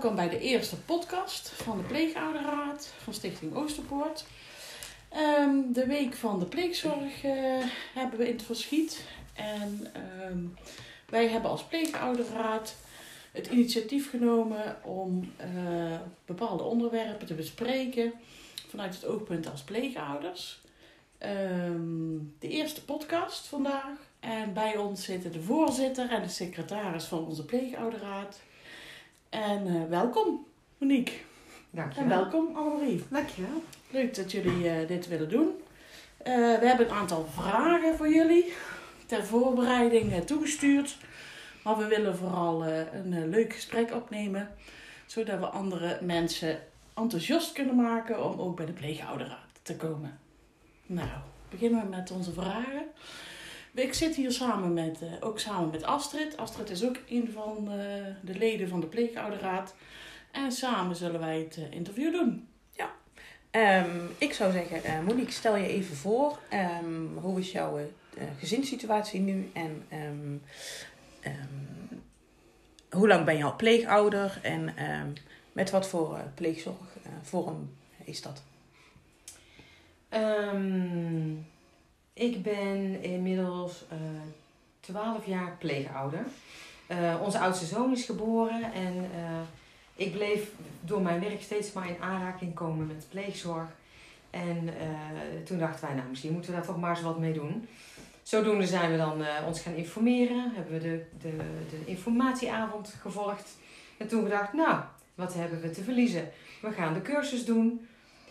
welkom bij de eerste podcast van de Pleegouderraad van Stichting Oosterpoort. Ehm, de week van de pleegzorg eh, hebben we in het verschiet. En ehm, wij hebben als Pleegouderraad het initiatief genomen om eh, bepaalde onderwerpen te bespreken vanuit het oogpunt als pleegouders. Ehm, de eerste podcast vandaag. En bij ons zitten de voorzitter en de secretaris van onze pleegouderraad. En uh, welkom, Monique. Dankjewel. En welkom, Annemarie. Dankjewel. Leuk dat jullie uh, dit willen doen. Uh, we hebben een aantal vragen voor jullie ter voorbereiding toegestuurd. Maar we willen vooral een leuk gesprek opnemen, zodat we andere mensen enthousiast kunnen maken om ook bij de pleegouderraad te komen. Nou, beginnen we met onze vragen. Ik zit hier samen met, uh, ook samen met Astrid. Astrid is ook een van uh, de leden van de pleegouderraad. En samen zullen wij het uh, interview doen. Ja, um, ik zou zeggen, Monique, stel je even voor. Um, hoe is jouw gezinssituatie nu? En um, hoe lang ben je al pleegouder? En met wat voor pleegzorgvorm is dat? Ik ben inmiddels uh, 12 jaar pleegouder. Uh, onze oudste zoon is geboren en uh, ik bleef door mijn werk steeds maar in aanraking komen met pleegzorg. En toen dachten wij, nou misschien moeten we daar toch maar eens wat mee doen. Zodoende zijn we dan ons gaan informeren, hebben we de, de, de informatieavond gevolgd. En toen gedacht, nou, wat hebben we te verliezen? We gaan de cursus doen.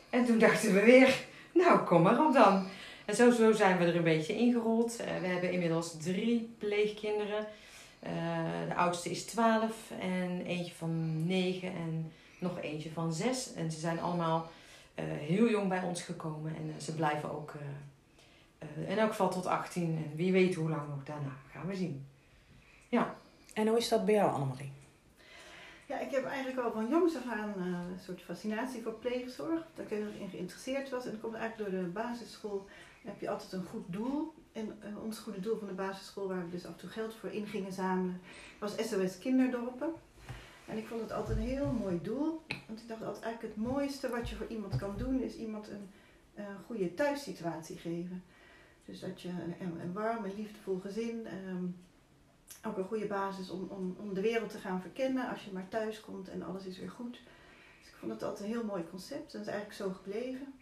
En toen dachten we weer, nou, kom maar op dan. En zo, zo zijn we er een beetje ingerold. Uh, we hebben inmiddels drie pleegkinderen. Uh, de oudste is 12 en eentje van 9 en nog eentje van 6. En ze zijn allemaal uh, heel jong bij ons gekomen en ze blijven ook in elk geval tot 18. En wie weet hoe lang nog daarna, gaan we zien. Ja. En hoe is dat bij jou, Annemarie? Ja, ik heb eigenlijk al van jongs af aan een soort fascinatie voor pleegzorg. Dat ik er in geïnteresseerd was. En dat komt eigenlijk door de basisschool heb je altijd een goed doel. En uh, ons goede doel van de basisschool, waar we dus af en toe geld voor in gingen zamelen, was SOS Kinderdorpen. En ik vond het altijd een heel mooi doel. Want ik dacht altijd eigenlijk het mooiste wat je voor iemand kan doen, is iemand een, een goede thuissituatie geven. Dus dat je een, een warm en liefdevol gezin, um, ook een goede basis om, om, om de wereld te gaan verkennen als je maar thuis komt en alles is weer goed. Dus ik vond het altijd een heel mooi concept en dat is eigenlijk zo gebleven.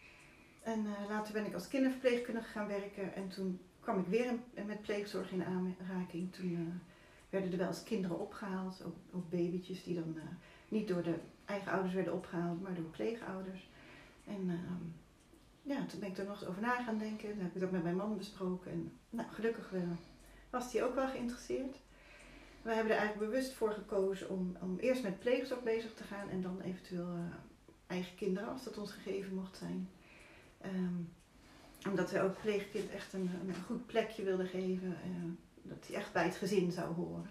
En uh, later ben ik als kinderverpleegkundige gaan werken en toen kwam ik weer met pleegzorg in aanraking. Toen uh, werden er wel eens kinderen opgehaald, ook, babytjes die dan uh, niet door de eigen ouders werden opgehaald, maar door pleegouders. En ehm, ja, toen ben ik er nog eens over na gaan denken. Dan heb ik ook met mijn man besproken. En nou, gelukkig was hij ook wel geïnteresseerd. We hebben er eigenlijk bewust voor gekozen om, om eerst met pleegzorg bezig te gaan en dan eventueel eigen kinderen, als dat ons gegeven mocht zijn. Um, omdat we ook pleegkind echt een, een, goed plekje wilden geven. Uh, dat hij echt bij het gezin zou horen.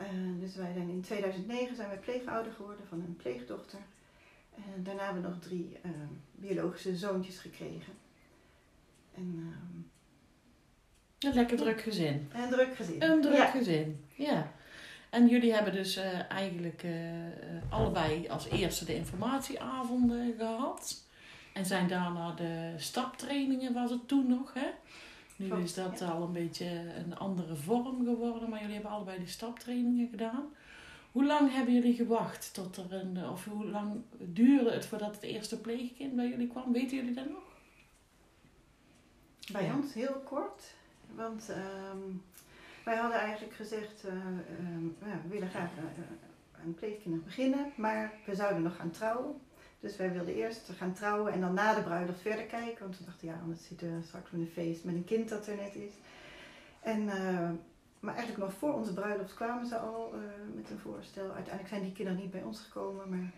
Uh, dus wij zijn in 2009 zijn wij pleegouder geworden van een pleegdochter. En daarna hebben we nog drie uh, biologische zoontjes gekregen. En, een lekker druk gezin. Een druk gezin. Een druk ja. gezin, ja. En jullie hebben dus eigenlijk allebei als eerste de informatieavonden gehad. En zijn daarna de staptrainingen, was het toen nog, hè? Nu is dat ja. al een beetje een andere vorm geworden, maar jullie hebben allebei die staptrainingen gedaan. Hoe lang hebben jullie gewacht tot er een, of hoe lang duurde het voordat het eerste pleegkind bij jullie kwam? Weten jullie dat nog? Bij ja. ons heel kort, want um, wij hadden eigenlijk gezegd, uh, um, ja, we willen graag uh, een pleegkind beginnen, maar we zouden nog gaan trouwen. Dus wij wilden eerst gaan trouwen en dan na de bruiloft verder kijken. Want we dachten, ja, anders zitten we straks met een feest met een kind dat er net is. En, uh, maar eigenlijk nog voor onze bruiloft kwamen ze al uh, met een voorstel. Uiteindelijk zijn die kinderen niet bij ons gekomen, maar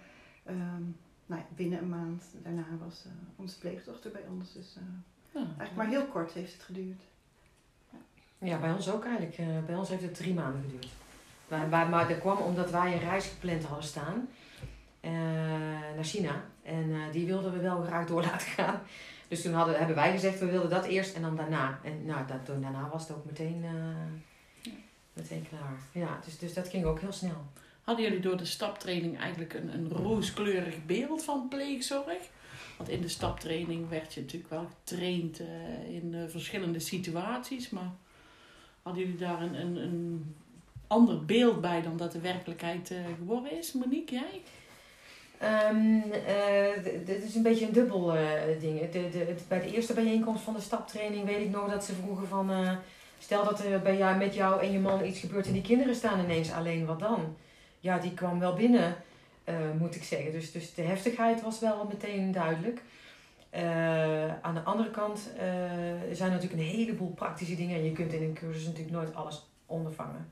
um, nou ja, binnen een maand daarna was uh, onze pleegdochter bij ons. Dus ja, eigenlijk maar heel kort heeft het geduurd. Ja, ja bij ons ook eigenlijk. bij ons heeft het drie maanden geduurd. Maar, maar dat kwam omdat wij een reis gepland hadden staan. Uh, naar China. En uh, die wilden we wel graag door laten gaan. Dus toen hadden, hebben wij gezegd, we wilden dat eerst en dan daarna. En nou, dat, daarna was het ook meteen, uh, meteen klaar. Ja, dus, dus dat ging ook heel snel. Hadden jullie door de staptraining eigenlijk een, een rooskleurig beeld van pleegzorg? Want in de staptraining werd je natuurlijk wel getraind eh, in eh, verschillende situaties. Maar hadden jullie daar een, een, een ander beeld bij dan dat de werkelijkheid eh, geworden is? Monique, jij? D- dit is een beetje een dubbel eh, ding. De, de, het- bij de eerste bijeenkomst van de staptraining weet ik nog dat ze vroegen van... eh, stel dat er bij jou, met jou en je man iets gebeurt en die kinderen staan ineens alleen, wat dan? Ja, die kwam wel binnen, moet ik zeggen. Dus, dus de heftigheid was wel meteen duidelijk. Aan de andere kant zijn er natuurlijk een heleboel praktische dingen. En je kunt in een cursus natuurlijk nooit alles ondervangen.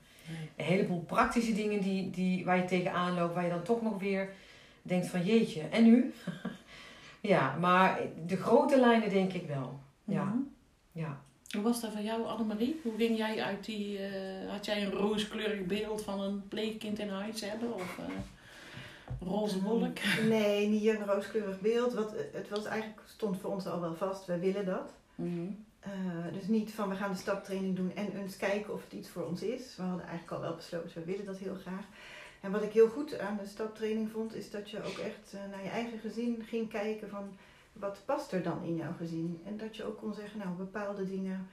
Een heleboel praktische dingen die, die, waar je tegenaan loopt, waar je dan toch nog weer denkt van jeetje, en nu? ja, maar de grote lijnen denk ik wel. Ja. Mhm. Ja. Hoe was dat van jou, Annemarie? Hoe ging jij uit die... eh, had jij een rooskleurig beeld van een pleegkind in huis hebben? Of eh, roze wolk? Nee, niet een rooskleurig beeld. Wat, het was eigenlijk, stond voor ons al wel vast, we willen dat. Mhm. Eh, dus niet van we gaan de staptraining doen en eens kijken of het iets voor ons is. We hadden eigenlijk al wel besloten, we willen dat heel graag. En wat ik heel goed aan de staptraining vond, is dat je ook echt eh, naar je eigen gezin ging kijken van wat past er dan in jouw gezin. En dat je ook kon zeggen, nou bepaalde dingen,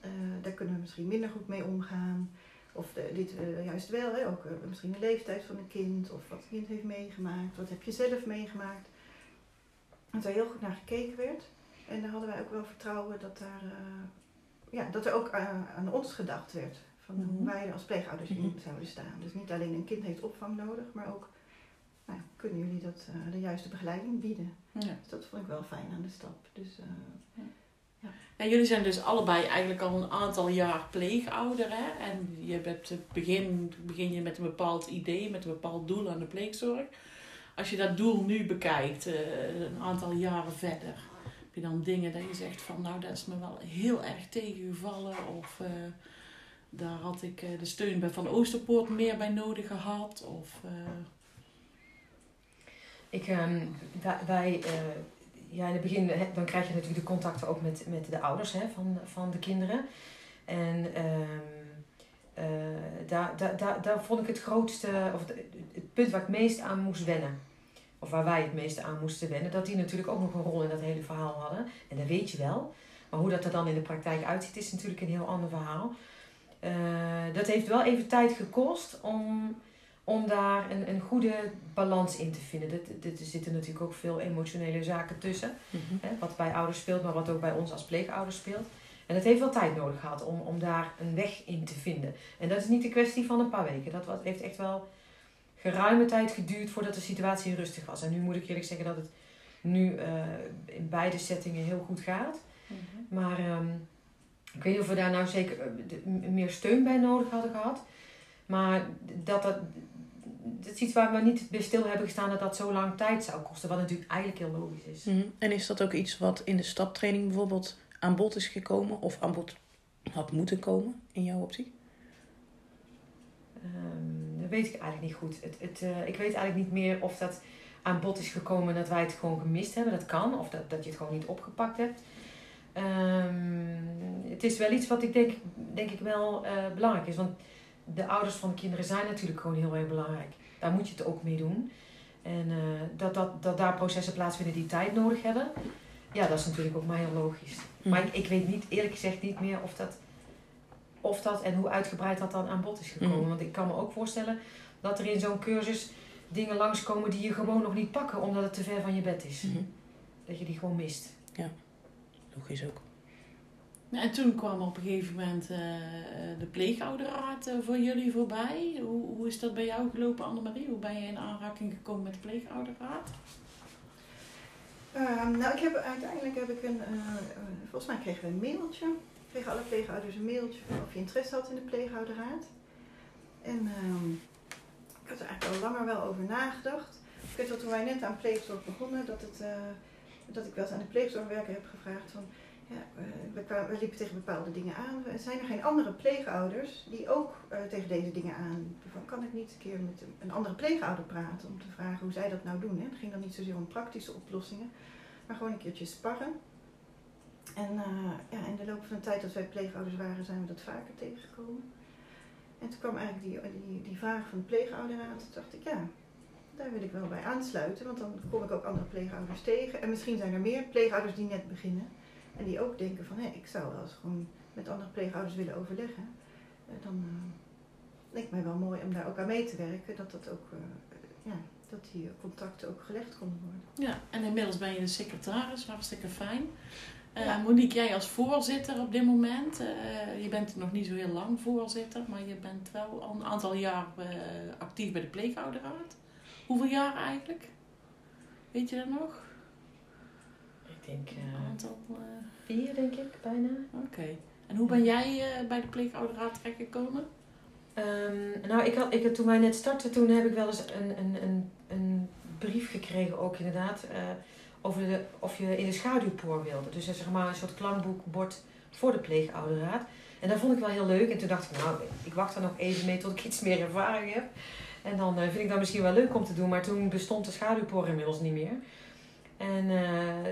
eh, daar kunnen we misschien minder goed mee omgaan. Of dit eh, juist wel, hè? ook misschien de leeftijd van een kind of wat het kind heeft meegemaakt. Wat heb je zelf meegemaakt. Dat er heel goed naar gekeken werd. En daar hadden wij ook wel vertrouwen dat, daar, ja, dat er ook aan ons gedacht werd. Van Mhm. hoe wij als pleegouders in Mhm. zouden staan. Dus niet alleen een kind heeft opvang nodig, maar ook nou, ja, kunnen jullie dat, eh, de juiste begeleiding bieden. Ja. Dus dat vond ik wel fijn aan de stap. Dus, eh, En jullie zijn dus allebei eigenlijk al een aantal jaar pleegouder. Hè? En je hebt het begin, begin je met een bepaald idee, met een bepaald doel aan de pleegzorg. Als je dat doel nu bekijkt, eh, een aantal jaren verder, heb je dan dingen dat je zegt van nou dat is me wel heel erg tegengevallen. Of eh, daar had ik eh, de steun bij Van Oosterpoort meer bij nodig gehad. Of, eh, Ik, ehm, wij, eh, ja, in het begin, dan krijg je natuurlijk de contacten ook met, met de ouders hè, van, van de kinderen. En ehm, eh, daar, daar, daar, daar vond ik het grootste, of het, punt waar ik het meest aan moest wennen. Of waar wij het meeste aan moesten wennen, dat die natuurlijk ook nog een rol in dat hele verhaal hadden. En dat weet je wel. Maar hoe dat er dan in de praktijk uitziet, is natuurlijk een heel ander verhaal. Eh, dat heeft wel even tijd gekost om om daar een, een goede balans in te vinden. Dit, dit, er zitten natuurlijk ook veel emotionele zaken tussen. Hè, wat bij ouders speelt, maar wat ook bij ons als pleegouders speelt. En dat heeft wel tijd nodig gehad om, om daar een weg in te vinden. En dat is niet een kwestie van een paar weken. Dat wat, heeft echt wel geruime tijd geduurd voordat de situatie rustig was. En nu moet ik eerlijk zeggen dat het nu eh, in beide settingen heel goed gaat. Maar ehm, ik weet niet of we daar nou zeker eh, meer steun bij nodig hadden gehad. Maar dat dat. Het is iets waar we niet bij stil hebben gestaan dat dat zo lang tijd zou kosten. Wat natuurlijk eigenlijk heel logisch is. Mhm. En is dat ook iets wat in de staptraining bijvoorbeeld aan bod is gekomen of aan bod had moeten komen in jouw optiek? Ehm, dat weet ik eigenlijk niet goed. Het, het, eh, ik weet eigenlijk niet meer of dat aan bod is gekomen dat wij het gewoon gemist hebben. Dat kan. Of dat, dat je het gewoon niet opgepakt hebt. Ehm, het is wel iets wat ik denk, denk ik wel eh, belangrijk is. Want de ouders van de kinderen zijn natuurlijk gewoon heel erg belangrijk. Daar moet je het ook mee doen. En eh, dat, dat, dat daar processen plaatsvinden die tijd nodig hebben. Ja, dat is natuurlijk ook maar heel logisch. Maar ik, ik weet niet, eerlijk gezegd niet meer of dat, of dat en hoe uitgebreid dat dan aan bod is gekomen. Mhm. Want ik kan me ook voorstellen dat er in zo'n cursus dingen langskomen die je gewoon nog niet pakken omdat het te ver van je bed is. Mhm. Dat je die gewoon mist. Logisch ook. Ja, En toen kwam op een gegeven moment eh, de pleegouderraad eh, voor jullie voorbij. Hoe, hoe is dat bij jou gelopen, Annemarie? Hoe ben je in aanraking gekomen met de pleegouderraad? Ehm, nou, ik heb, uiteindelijk heb ik een, eh, eh, volgens mij kregen we een mailtje. Kregen alle pleegouders een mailtje van of je interesse had in de pleegouderraad. En ehm, ik had er eigenlijk al langer wel over nagedacht. Ik weet wel, toen wij net aan pleegzorg begonnen, dat, het, eh, dat ik wel eens aan de pleegzorgwerker heb gevraagd van, ja, eh, we, we liepen tegen bepaalde dingen aan. Zijn er geen andere pleegouders die ook eh, tegen deze dingen aan? Van, kan ik niet een keer met een- andere pleegouder praten om te vragen hoe zij dat nou doen? Het ging dan niet zozeer om praktische oplossingen, maar gewoon een keertje sparren. En eh, ja, in de loop van de tijd dat wij pleegouders waren, zijn we dat vaker tegengekomen. En toen kwam eigenlijk die, die, die vraag van de pleegouderraad. Toen dacht ik, ja, daar wil ik wel bij aansluiten. Want dan kom ik ook andere pleegouders tegen. En misschien zijn er meer pleegouders die net beginnen. En die ook denken van, hé, ik zou wel eens gewoon met andere pleegouders willen overleggen. Eh, dan uh, lijkt mij wel mooi om daar ook aan mee te werken. Dat, dat, ook, uh, ja, dat die contacten ook gelegd konden worden. Ja, en inmiddels ben je de secretaris, hartstikke fijn. Uh, Monique, jij als voorzitter op dit moment. Uh, je bent nog niet zo heel lang voorzitter, maar je bent wel al een aantal jaar uh, actief bij de pleegouderraad. Hoeveel jaar eigenlijk? Weet je dat nog? Ik denk een aantal. vier, denk ik, bijna. Oké. Okay. En hoe ben jij bij de pleegouderraad terechtgekomen? Um, nou, ik had, ik, toen wij net startten, toen heb ik wel eens een, een, een, een brief gekregen, ook inderdaad over de, of je in de schaduwpoor wilde. Dus zeg maar een soort klankboekbord voor de pleegouderraad. En dat vond ik wel heel leuk. En toen dacht ik, nou, ik wacht er nog even mee tot ik iets meer ervaring heb. En dan uh, vind ik dat misschien wel leuk om te doen. Maar toen bestond de schaduwpoor inmiddels niet meer. En uh,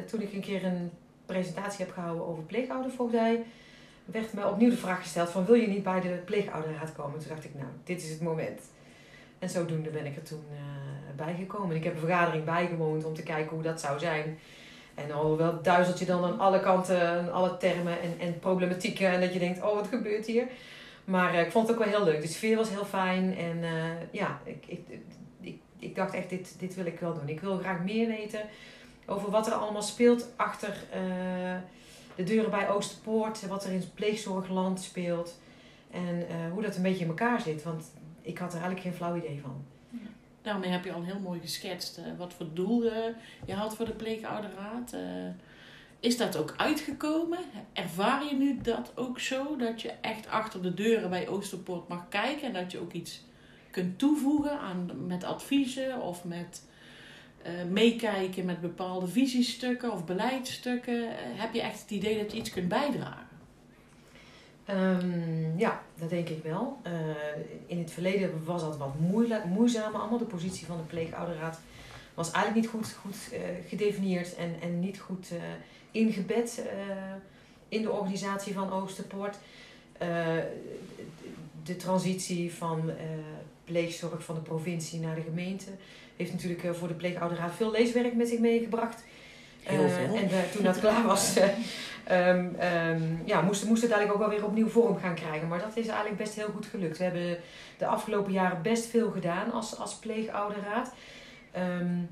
toen ik een keer een presentatie heb gehouden over pleegoudervoogdij, werd me opnieuw de vraag gesteld van wil je niet bij de pleegouderraad komen? Toen dacht ik, nou, dit is het moment. En zodoende ben ik er toen uh, bijgekomen. Ik heb een vergadering bijgewoond om te kijken hoe dat zou zijn. En al wel duizelt je dan aan alle kanten, alle termen en, en problematieken. En dat je denkt, oh wat gebeurt hier? Maar uh, ik vond het ook wel heel leuk. De sfeer was heel fijn. En uh, ja, ik, ik, ik, dacht echt, dit, dit wil ik wel doen. Ik wil graag meer weten over wat er allemaal speelt achter de deuren bij Oosterpoort. Wat er in het pleegzorgland speelt. En hoe dat een beetje in elkaar zit. Want ik had er eigenlijk geen flauw idee van. Daarmee heb je al heel mooi geschetst wat voor doel je had voor de pleegouderraad. Is dat ook uitgekomen? Ervaar je nu dat ook zo? Dat je echt achter de deuren bij Oosterpoort mag kijken en dat je ook iets kunt toevoegen aan, met adviezen of met meekijken met bepaalde visiestukken of beleidsstukken? heb je echt het idee dat je iets kunt bijdragen? Um, ja, dat denk ik wel. Uh, in het verleden was dat wat moeizamer allemaal. De positie van de pleegouderraad was eigenlijk niet goed, goed gedefinieerd en, en niet goed uh, ingebed in de organisatie van Oosterpoort. de transitie van pleegzorg van de provincie naar de gemeente heeft natuurlijk voor de pleegouderraad veel leeswerk met zich meegebracht. Heel veel. en toen dat klaar was, Um, um, ja, moest, moest het eigenlijk ook wel weer opnieuw vorm gaan krijgen. Maar dat is eigenlijk best heel goed gelukt. We hebben de afgelopen jaren best veel gedaan als, als pleegouderraad. Um,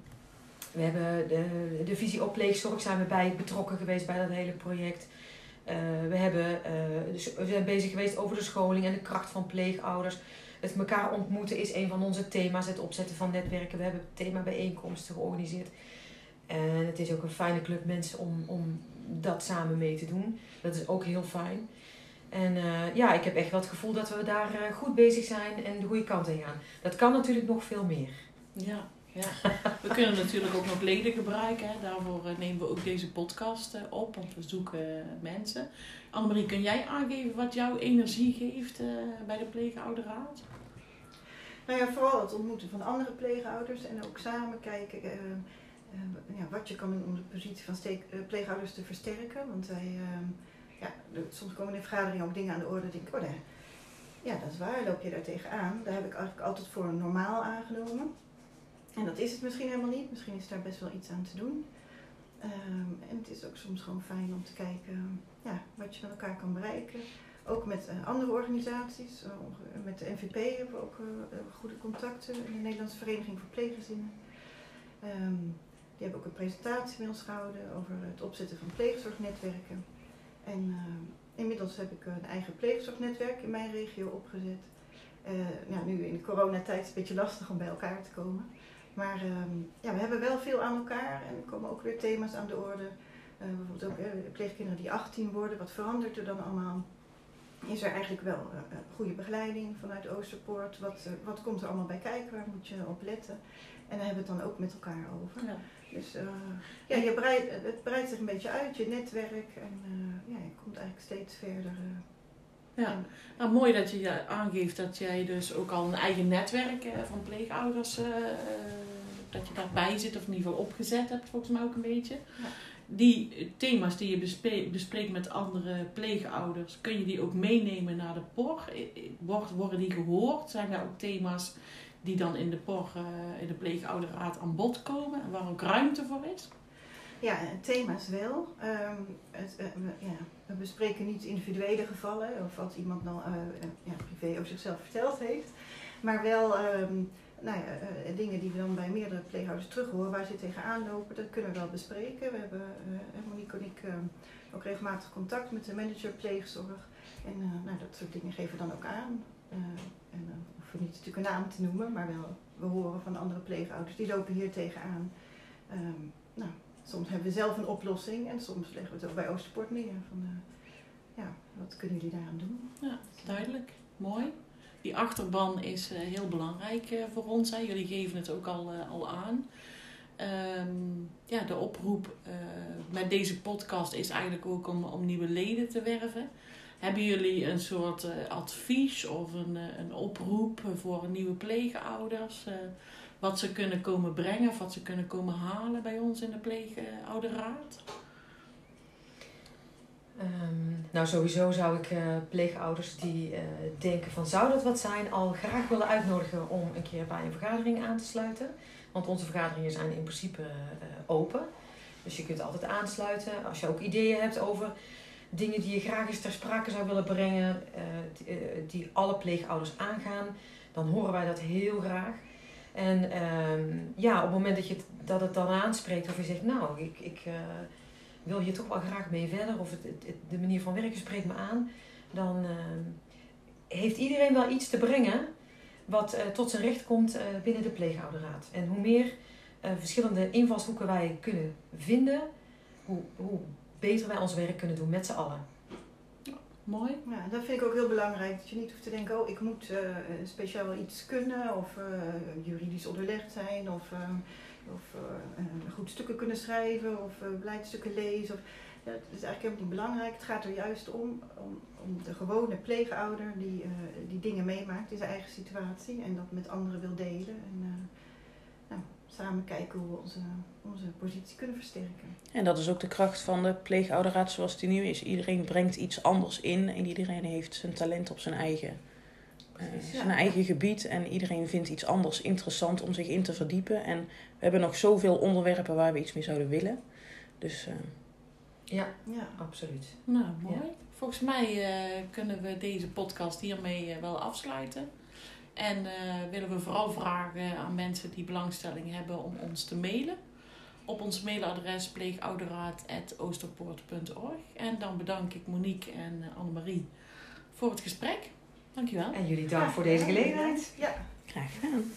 we hebben de, de visie op pleegzorg bij betrokken geweest bij dat hele project. Uh, we, hebben, uh, dus we zijn bezig geweest over de scholing en de kracht van pleegouders. Het elkaar ontmoeten is een van onze thema's. Het opzetten van netwerken. We hebben thema bijeenkomsten georganiseerd. En het is ook een fijne club mensen om, om dat samen mee te doen. Dat is ook heel fijn. En uh, ja, ik heb echt wel het gevoel dat we daar goed bezig zijn en de goede kant in gaan. Dat kan natuurlijk nog veel meer. Ja, ja. we kunnen natuurlijk ook nog leden gebruiken. Hè. Daarvoor uh, nemen we ook deze podcast op, want we zoeken mensen. Annemarie, kun jij aangeven wat jouw energie geeft bij de pleegouderaad? Nou ja, vooral het ontmoeten van andere pleegouders en ook samen kijken ja, wat je kan doen om de positie van steek, pleegouders te versterken. Want wij, uh, ja, soms komen in vergaderingen ook dingen aan de orde. Denk ik, oh, ja, dat is waar, loop je daar tegenaan. Daar heb ik eigenlijk altijd voor normaal aangenomen. En dat is het misschien helemaal niet. Misschien is daar best wel iets aan te doen. Um, en het is ook soms gewoon fijn om te kijken ja, wat je met elkaar kan bereiken. Ook met uh, andere organisaties. Uh, met de NVP hebben we ook goede contacten. De Nederlandse Vereniging voor Pleeggezinnen. Um, die hebben ook een presentatie met ons gehouden over het opzetten van pleegzorgnetwerken. En inmiddels heb ik een eigen pleegzorgnetwerk in mijn regio opgezet. Ja, nu in de coronatijd is het een beetje lastig om bij elkaar te komen. Maar uh, ja, we hebben wel veel aan elkaar en er komen ook weer thema's aan de orde. Uh, bijvoorbeeld ook de pleegkinderen die 18 worden, wat verandert er dan allemaal? Is er eigenlijk wel goede begeleiding vanuit Oosterpoort? Wat, wat komt er allemaal bij kijken? Waar moet je op letten? En daar hebben we het dan ook met elkaar over. Ja. Dus uh, ja, je breidt, het breidt zich een beetje uit, je netwerk. En uh, ja, je komt eigenlijk steeds verder. Uh, ja, nou, mooi dat je aangeeft dat jij dus ook al een eigen netwerk van pleegouders, dat je daarbij zit, of in ieder geval opgezet hebt volgens mij ook een beetje. Ja. die thema's die je bespreekt met andere pleegouders, kun je die ook meenemen naar de POR? Wordt- Worden die gehoord? Zijn er ook thema's die dan in de POR, eh, in de pleegouderraad aan bod komen en waar ook ruimte voor is? Ja, thema's wel. Ehm, het, eh, we, ja, we bespreken niet individuele gevallen of wat iemand dan eh, eh, ja, privé over zichzelf verteld heeft. Maar wel ehm, nou ja, dingen die we dan bij meerdere pleeghouders terug horen waar ze tegenaan lopen. Dat kunnen we wel bespreken. We hebben, Monique en ik, ehm, ook regelmatig contact met de manager pleegzorg. En nou, dat soort dingen geven we dan ook aan. En dan hoeven we niet natuurlijk een naam te noemen, maar wel we horen van andere pleegouders die lopen hier tegenaan. Ehm nou, soms hebben we zelf een oplossing en soms leggen we het ook bij Oosterpoort neer. Van, eh, ja, wat kunnen jullie daaraan doen? Duidelijk, mooi. Die achterban is eh, heel belangrijk eh, voor ons. Hè. Jullie geven het ook al, al aan. Ehm, ja, de oproep met deze podcast is eigenlijk ook om, om nieuwe leden te werven. Hebben jullie een soort advies of een, een oproep voor nieuwe pleegouders? Eh, wat ze kunnen komen brengen of wat ze kunnen komen halen bij ons in de pleegouderraad? Ehm, nou, sowieso zou ik eh, pleegouders die eh, denken van zou dat wat zijn, al graag willen uitnodigen om een keer bij een vergadering aan te sluiten. Want onze vergaderingen zijn in principe eh, open. Dus je kunt altijd aansluiten. Als je ook ideeën hebt over dingen die je graag eens ter sprake zou willen brengen, eh, eh, die alle pleegouders aangaan, dan horen wij dat heel graag. En ehm, ja, op het moment dat, je het, dat het dan aanspreekt of je zegt, nou, ik, ik eh, wil hier toch wel graag mee verder of het, de manier van werken spreekt me aan, dan ehm, heeft iedereen wel iets te brengen wat eh, tot zijn recht komt eh, binnen de pleegouderraad. En hoe meer verschillende invalshoeken wij kunnen vinden, hoe, hoe beter wij ons werk kunnen doen met z'n allen. Mooi. Ja, dat vind ik ook heel belangrijk. Dat je niet hoeft te denken, oh ik moet eh, speciaal wel iets kunnen of eh, juridisch onderlegd zijn of, of goed stukken kunnen schrijven of uh, beleidstukken lezen. Of, dat is eigenlijk helemaal niet belangrijk. Het gaat er juist om, om, de gewone pleegouder die, die dingen meemaakt in zijn eigen situatie en dat met anderen wil delen. En samen kijken hoe we onze, onze positie kunnen versterken. En dat is ook de kracht van de pleegouderraad zoals die nu is. Iedereen brengt iets anders in en iedereen heeft zijn talent op zijn eigen, eh, zijn ja. eigen gebied. En iedereen vindt iets anders interessant om zich in te verdiepen. En we hebben nog zoveel onderwerpen waar we iets mee zouden willen. Dus eh, Ja, Ja. absoluut. Nou, mooi. Volgens mij eh, kunnen we deze podcast hiermee wel afsluiten. En eh, willen we vooral vragen aan mensen die belangstelling hebben om ons te mailen. Op ons mailadres pleegouderaad.oosterpoort.org. En dan bedank ik Monique en eh, Annemarie voor het gesprek. Dankjewel. En jullie dank voor deze gelegenheid. Ja. graag gedaan.